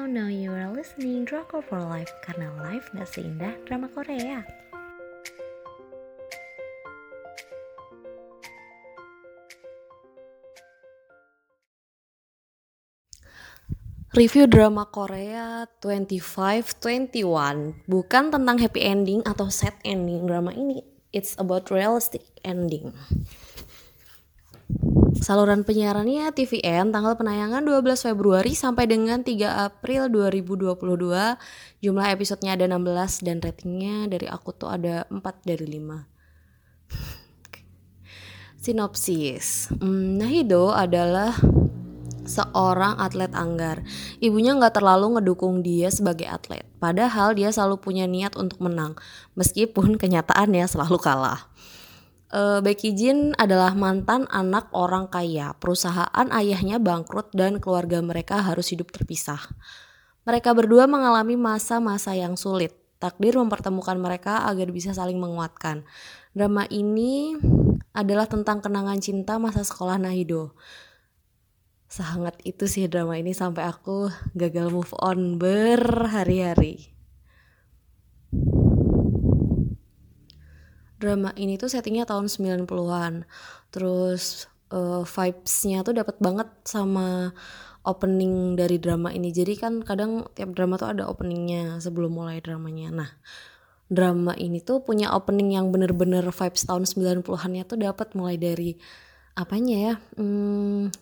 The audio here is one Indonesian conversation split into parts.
Halo, now you are listening Drama for Life karena life gak seindah drama Korea. Review drama Korea 2521 bukan tentang happy ending atau sad ending drama ini. It's about realistic ending. Saluran penyiarannya TVN tanggal penayangan 12 Februari sampai dengan 3 April 2022. Jumlah episodenya ada 16 dan ratingnya dari aku tuh ada 4 dari 5. Sinopsis. Hmm, Nahido adalah seorang atlet anggar. Ibunya nggak terlalu ngedukung dia sebagai atlet. Padahal dia selalu punya niat untuk menang, meskipun kenyataannya selalu kalah. Uh, Becky Jin adalah mantan anak orang kaya. Perusahaan ayahnya bangkrut dan keluarga mereka harus hidup terpisah. Mereka berdua mengalami masa-masa yang sulit. Takdir mempertemukan mereka agar bisa saling menguatkan. Drama ini adalah tentang kenangan cinta masa sekolah Nahido sehangat itu sih drama ini sampai aku gagal move on berhari-hari. Drama ini tuh settingnya tahun 90-an. Terus uh, vibes-nya tuh dapat banget sama opening dari drama ini. Jadi kan kadang tiap drama tuh ada openingnya sebelum mulai dramanya. Nah, drama ini tuh punya opening yang bener-bener vibes tahun 90-annya tuh dapat mulai dari apanya ya? Hmm,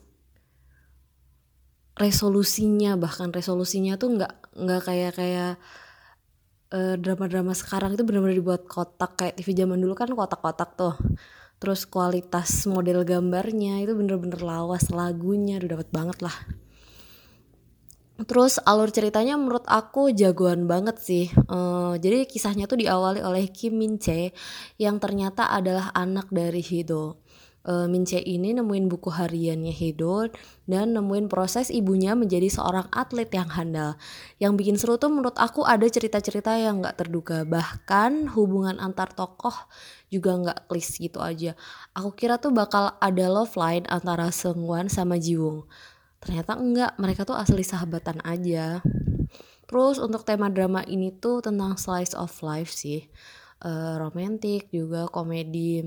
resolusinya bahkan resolusinya tuh nggak nggak kayak kayak uh, drama-drama sekarang itu benar-benar dibuat kotak. Kayak TV zaman dulu kan kotak-kotak tuh. Terus kualitas model gambarnya itu bener-bener lawas lagunya udah dapat banget lah. Terus alur ceritanya menurut aku jagoan banget sih. Uh, jadi kisahnya tuh diawali oleh Kim Min Chae yang ternyata adalah anak dari Hido uh, Mince ini nemuin buku hariannya Hedo dan nemuin proses ibunya menjadi seorang atlet yang handal. Yang bikin seru tuh menurut aku ada cerita-cerita yang nggak terduga. Bahkan hubungan antar tokoh juga nggak klis gitu aja. Aku kira tuh bakal ada love line antara Seungwan sama Jiwon. Ternyata enggak, mereka tuh asli sahabatan aja. Terus untuk tema drama ini tuh tentang slice of life sih. Uh, romantis juga komedi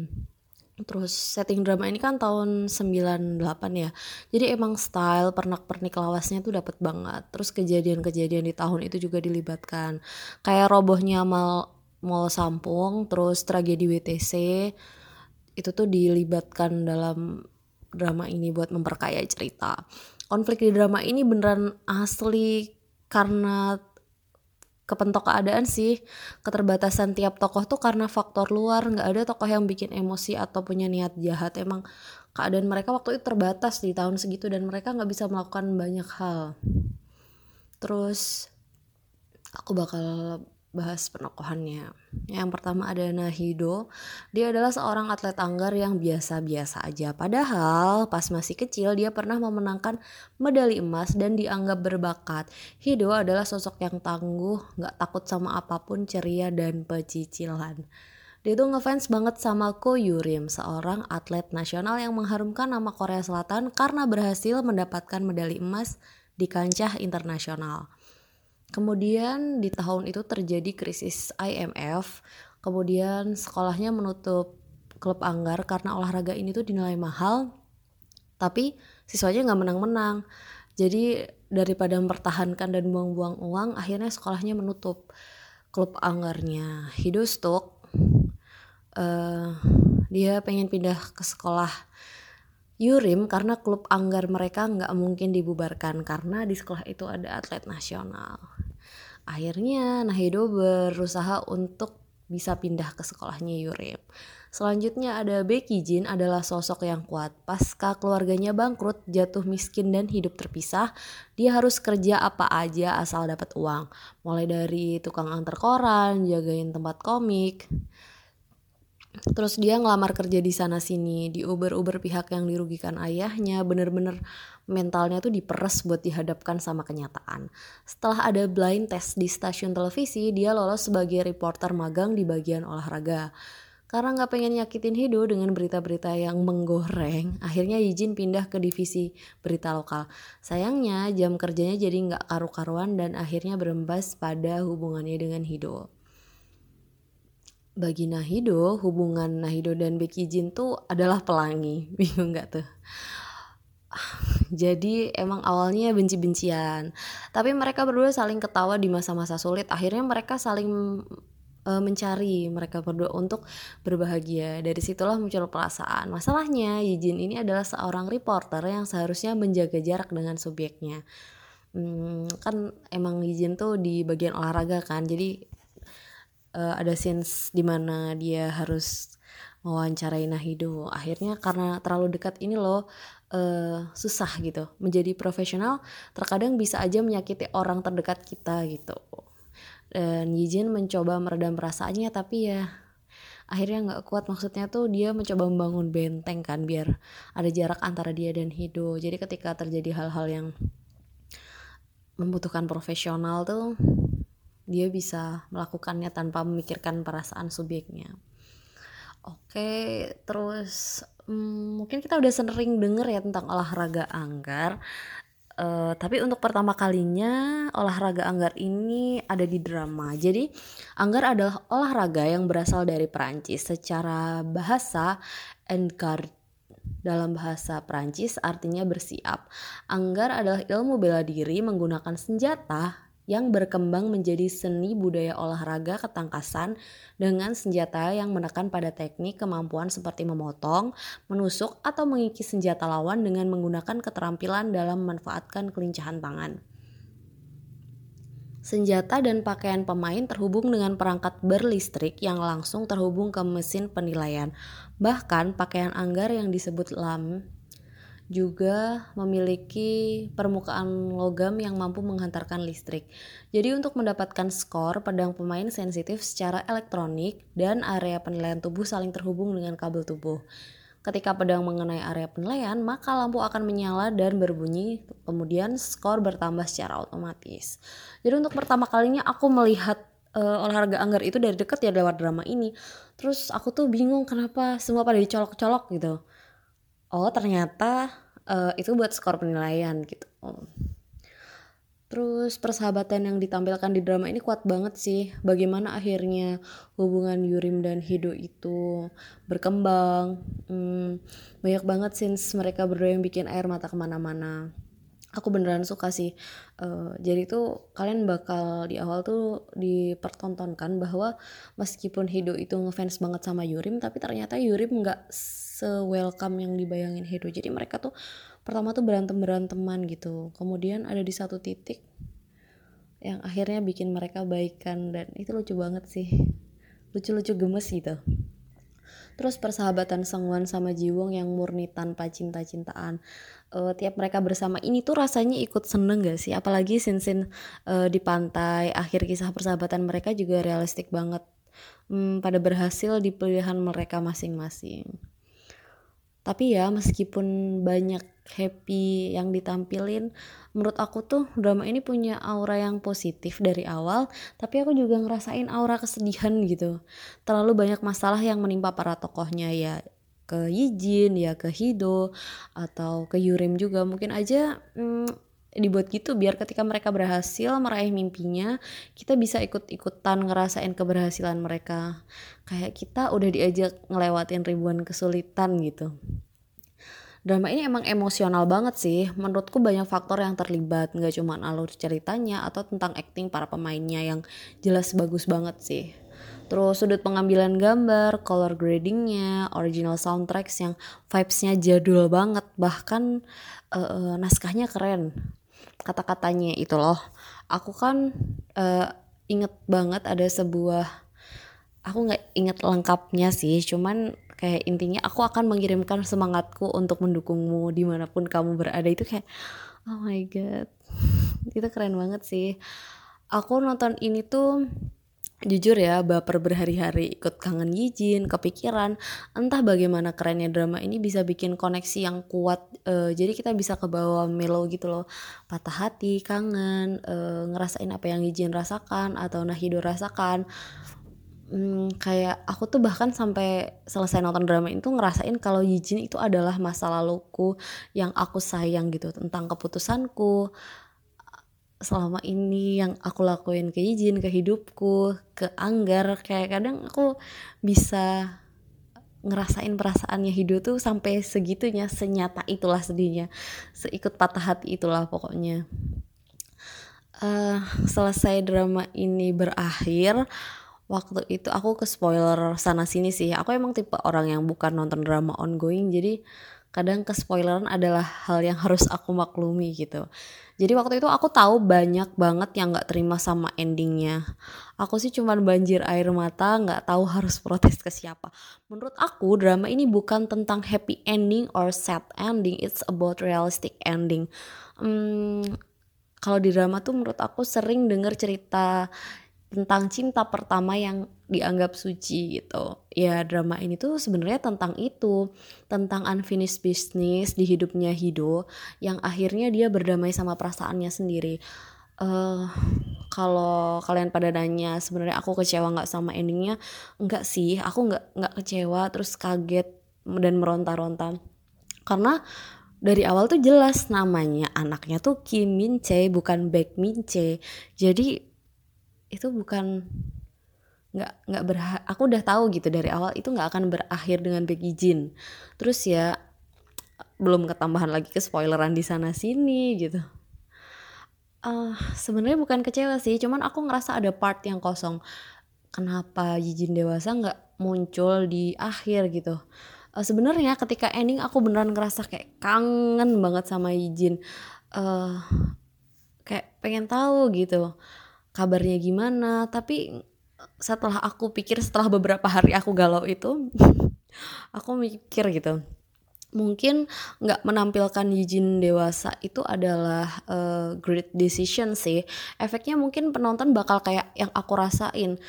Terus setting drama ini kan tahun 98 ya. Jadi emang style pernak-pernik lawasnya tuh dapat banget. Terus kejadian-kejadian di tahun itu juga dilibatkan. Kayak robohnya mal mall Sampung, terus tragedi WTC itu tuh dilibatkan dalam drama ini buat memperkaya cerita. Konflik di drama ini beneran asli karena kepentok keadaan sih. Keterbatasan tiap tokoh tuh karena faktor luar. Nggak ada tokoh yang bikin emosi atau punya niat jahat. Emang keadaan mereka waktu itu terbatas di tahun segitu dan mereka nggak bisa melakukan banyak hal. Terus aku bakal bahas penokohannya. Yang pertama ada Nahido. Dia adalah seorang atlet anggar yang biasa-biasa aja. Padahal pas masih kecil dia pernah memenangkan medali emas dan dianggap berbakat. Hido adalah sosok yang tangguh, gak takut sama apa pun, ceria dan pecicilan. Dia tuh ngefans banget sama Ko Yurim, seorang atlet nasional yang mengharumkan nama Korea Selatan karena berhasil mendapatkan medali emas di kancah internasional. Kemudian di tahun itu terjadi krisis IMF, kemudian sekolahnya menutup klub anggar karena olahraga ini tuh dinilai mahal, tapi siswanya nggak menang-menang. Jadi daripada mempertahankan dan buang-buang uang, akhirnya sekolahnya menutup klub anggarnya. Hidostok, uh, dia pengen pindah ke sekolah Yurim karena klub anggar mereka nggak mungkin dibubarkan karena di sekolah itu ada atlet nasional. Akhirnya Nahido berusaha untuk bisa pindah ke sekolahnya Yurim. Selanjutnya ada Becky Jin adalah sosok yang kuat. Pasca keluarganya bangkrut, jatuh miskin dan hidup terpisah, dia harus kerja apa aja asal dapat uang. Mulai dari tukang antar koran, jagain tempat komik, terus dia ngelamar kerja di sana sini di uber uber pihak yang dirugikan ayahnya bener-bener mentalnya tuh diperes buat dihadapkan sama kenyataan setelah ada blind test di stasiun televisi dia lolos sebagai reporter magang di bagian olahraga Karena nggak pengen nyakitin Hido dengan berita-berita yang menggoreng, akhirnya Yijin pindah ke divisi berita lokal. Sayangnya jam kerjanya jadi nggak karu-karuan dan akhirnya berembas pada hubungannya dengan Hido. Bagi Nahido, hubungan Nahido dan Becky Jin tuh adalah pelangi. Bingung nggak tuh? Jadi emang awalnya benci-bencian. Tapi mereka berdua saling ketawa di masa-masa sulit. Akhirnya mereka saling uh, mencari mereka berdua untuk berbahagia. Dari situlah muncul perasaan. Masalahnya, Yijin ini adalah seorang reporter yang seharusnya menjaga jarak dengan subjeknya. Hmm, kan emang Yijin tuh di bagian olahraga kan, jadi uh, ada scenes di mana dia harus mewawancarai Nahido. Akhirnya karena terlalu dekat ini loh uh, susah gitu. Menjadi profesional terkadang bisa aja menyakiti orang terdekat kita gitu dan Yijin mencoba meredam perasaannya tapi ya akhirnya nggak kuat maksudnya tuh dia mencoba membangun benteng kan biar ada jarak antara dia dan Hido jadi ketika terjadi hal-hal yang membutuhkan profesional tuh dia bisa melakukannya tanpa memikirkan perasaan subjeknya oke terus hmm, mungkin kita udah sering denger ya tentang olahraga anggar Uh, tapi untuk pertama kalinya olahraga anggar ini ada di drama. Jadi anggar adalah olahraga yang berasal dari Perancis. Secara bahasa enggar dalam bahasa Perancis artinya bersiap. Anggar adalah ilmu bela diri menggunakan senjata yang berkembang menjadi seni budaya olahraga ketangkasan dengan senjata yang menekan pada teknik kemampuan seperti memotong, menusuk, atau mengikis senjata lawan dengan menggunakan keterampilan dalam memanfaatkan kelincahan tangan. Senjata dan pakaian pemain terhubung dengan perangkat berlistrik yang langsung terhubung ke mesin penilaian. Bahkan pakaian anggar yang disebut lam juga memiliki permukaan logam yang mampu menghantarkan listrik. Jadi untuk mendapatkan skor, pedang pemain sensitif secara elektronik dan area penilaian tubuh saling terhubung dengan kabel tubuh. Ketika pedang mengenai area penilaian, maka lampu akan menyala dan berbunyi, kemudian skor bertambah secara otomatis. Jadi untuk pertama kalinya aku melihat uh, olahraga anggar itu dari dekat ya lewat drama ini. Terus aku tuh bingung kenapa semua pada dicolok-colok gitu oh ternyata uh, itu buat skor penilaian gitu Terus persahabatan yang ditampilkan di drama ini kuat banget sih. Bagaimana akhirnya hubungan Yurim dan Hido itu berkembang. Hmm, banyak banget scenes mereka berdua yang bikin air mata ke mana-mana. Aku beneran suka sih. Uh, jadi tuh kalian bakal di awal tuh dipertontonkan bahwa meskipun Hido itu ngefans banget sama Yurim, tapi ternyata Yurim nggak se-welcome yang dibayangin Hedo. Jadi mereka tuh pertama tuh berantem beranteman gitu. Kemudian ada di satu titik yang akhirnya bikin mereka baikan dan itu lucu banget sih. Lucu-lucu gemes gitu. Terus persahabatan Sangwan sama Jiwong yang murni tanpa cinta-cintaan uh, tiap mereka bersama ini tuh rasanya ikut seneng gak sih? Apalagi sin-sin uh, di pantai akhir kisah persahabatan mereka juga realistik banget. Hmm, pada berhasil di pilihan mereka masing-masing tapi ya meskipun banyak happy yang ditampilin menurut aku tuh drama ini punya aura yang positif dari awal tapi aku juga ngerasain aura kesedihan gitu. Terlalu banyak masalah yang menimpa para tokohnya ya ke Yijin ya ke Hido atau ke Yurim juga. Mungkin aja hmm, dibuat gitu biar ketika mereka berhasil meraih mimpinya kita bisa ikut-ikutan ngerasain keberhasilan mereka. Kayak kita udah diajak ngelewatin ribuan kesulitan gitu. Drama ini emang emosional banget sih. Menurutku banyak faktor yang terlibat nggak cuma alur ceritanya atau tentang acting para pemainnya yang jelas bagus banget sih. Terus sudut pengambilan gambar, color gradingnya, original soundtracks yang vibesnya jadul banget, bahkan uh, naskahnya keren kata-katanya itu loh. Aku kan uh, inget banget ada sebuah aku nggak inget lengkapnya sih cuman kayak intinya aku akan mengirimkan semangatku untuk mendukungmu di mana pun kamu berada. Itu kayak oh my god. Itu keren banget sih. Aku nonton ini tuh Jujur ya, baper berhari-hari ikut kangen Yijin, kepikiran, entah bagaimana kerennya drama ini bisa bikin koneksi yang kuat. Uh, jadi kita bisa ke bawah melo gitu loh, patah hati, kangen, uh, ngerasain apa yang Yijin rasakan atau Nahido rasakan. hmm, kayak aku tuh bahkan sampai selesai nonton drama itu ngerasain kalau Yijin itu adalah masa laluku yang aku sayang gitu tentang keputusanku selama ini yang aku lakuin ke Yijin, ke hidupku, ke Anggar kayak kadang aku bisa ngerasain perasaannya Hido tuh sampai segitunya senyata itulah sedihnya seikut patah hati itulah pokoknya. Uh, selesai drama ini berakhir waktu itu aku ke spoiler sana sini sih. Aku emang tipe orang yang bukan nonton drama ongoing jadi kadang ke spoileran adalah hal yang harus aku maklumi gitu jadi waktu itu aku tahu banyak banget yang nggak terima sama endingnya. Aku sih cuman banjir air mata nggak tahu harus protes ke siapa. Menurut aku drama ini bukan tentang happy ending or sad ending it's about realistic ending. Hmm, kalau di drama tuh menurut aku sering denger cerita tentang cinta pertama yang dianggap suci gitu. Ya drama ini tuh sebenarnya tentang itu, tentang unfinished business di hidupnya Hido yang akhirnya dia berdamai sama perasaannya sendiri. Uh, kalau kalian pada nanya sebenarnya aku kecewa nggak sama endingnya, enggak sih, aku nggak nggak kecewa terus kaget dan meronta-ronta karena dari awal tuh jelas namanya anaknya tuh Kim Min Chae bukan Baek Min Chae jadi itu bukan nggak nggak berha aku udah tahu gitu dari awal itu nggak akan berakhir dengan Becky Jin terus ya belum ketambahan lagi ke spoileran di sana sini gitu. Uh, sebenarnya bukan kecewa sih cuman aku ngerasa ada part yang kosong. Kenapa Jin dewasa nggak muncul di akhir gitu? Uh, sebenarnya ketika ending aku beneran ngerasa kayak kangen banget sama Yijin uh, kayak pengen tahu gitu kabarnya gimana tapi setelah aku pikir setelah beberapa hari aku galau itu aku mikir gitu. Mungkin nggak menampilkan Yijin dewasa itu adalah uh, great decision sih. Efeknya mungkin penonton bakal kayak yang aku rasain.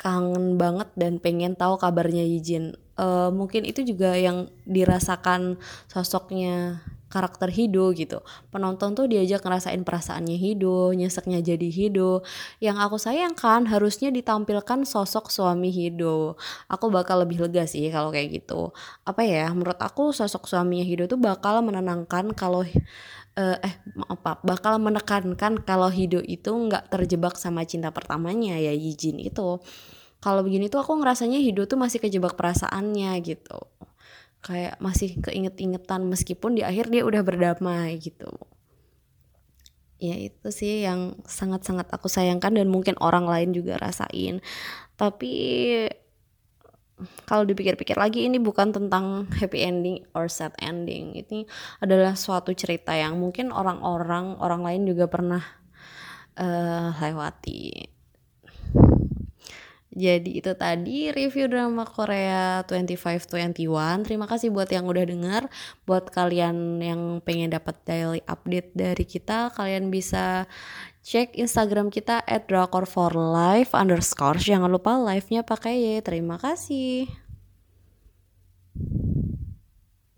Kangen banget dan pengen tahu kabarnya Yijin uh, mungkin itu juga yang dirasakan sosoknya karakter Hido gitu. Penonton tuh diajak ngerasain perasaannya Hido, nyeseknya jadi Hido. Yang aku sayangkan harusnya ditampilkan sosok suami Hido. Aku bakal lebih lega sih kalau kayak gitu. Apa ya, menurut aku sosok suaminya Hido tuh bakal menenangkan kalau uh, eh apa bakal menekankan kalau Hido itu nggak terjebak sama cinta pertamanya ya Yijin itu. Kalau begini tuh aku ngerasanya Hido tuh masih kejebak perasaannya gitu kayak masih keinget-ingetan meskipun di akhir dia udah berdamai gitu. Ya itu sih yang sangat-sangat aku sayangkan dan mungkin orang lain juga rasain. Tapi kalau dipikir-pikir lagi ini bukan tentang happy ending or sad ending. Ini adalah suatu cerita yang mungkin orang-orang orang lain juga pernah uh, lewati jadi itu tadi review drama Korea 2521. Terima kasih buat yang udah denger. Buat kalian yang pengen dapat daily update dari kita, kalian bisa cek Instagram kita at drakor life underscore. Jangan lupa live-nya pakai ya. Terima kasih.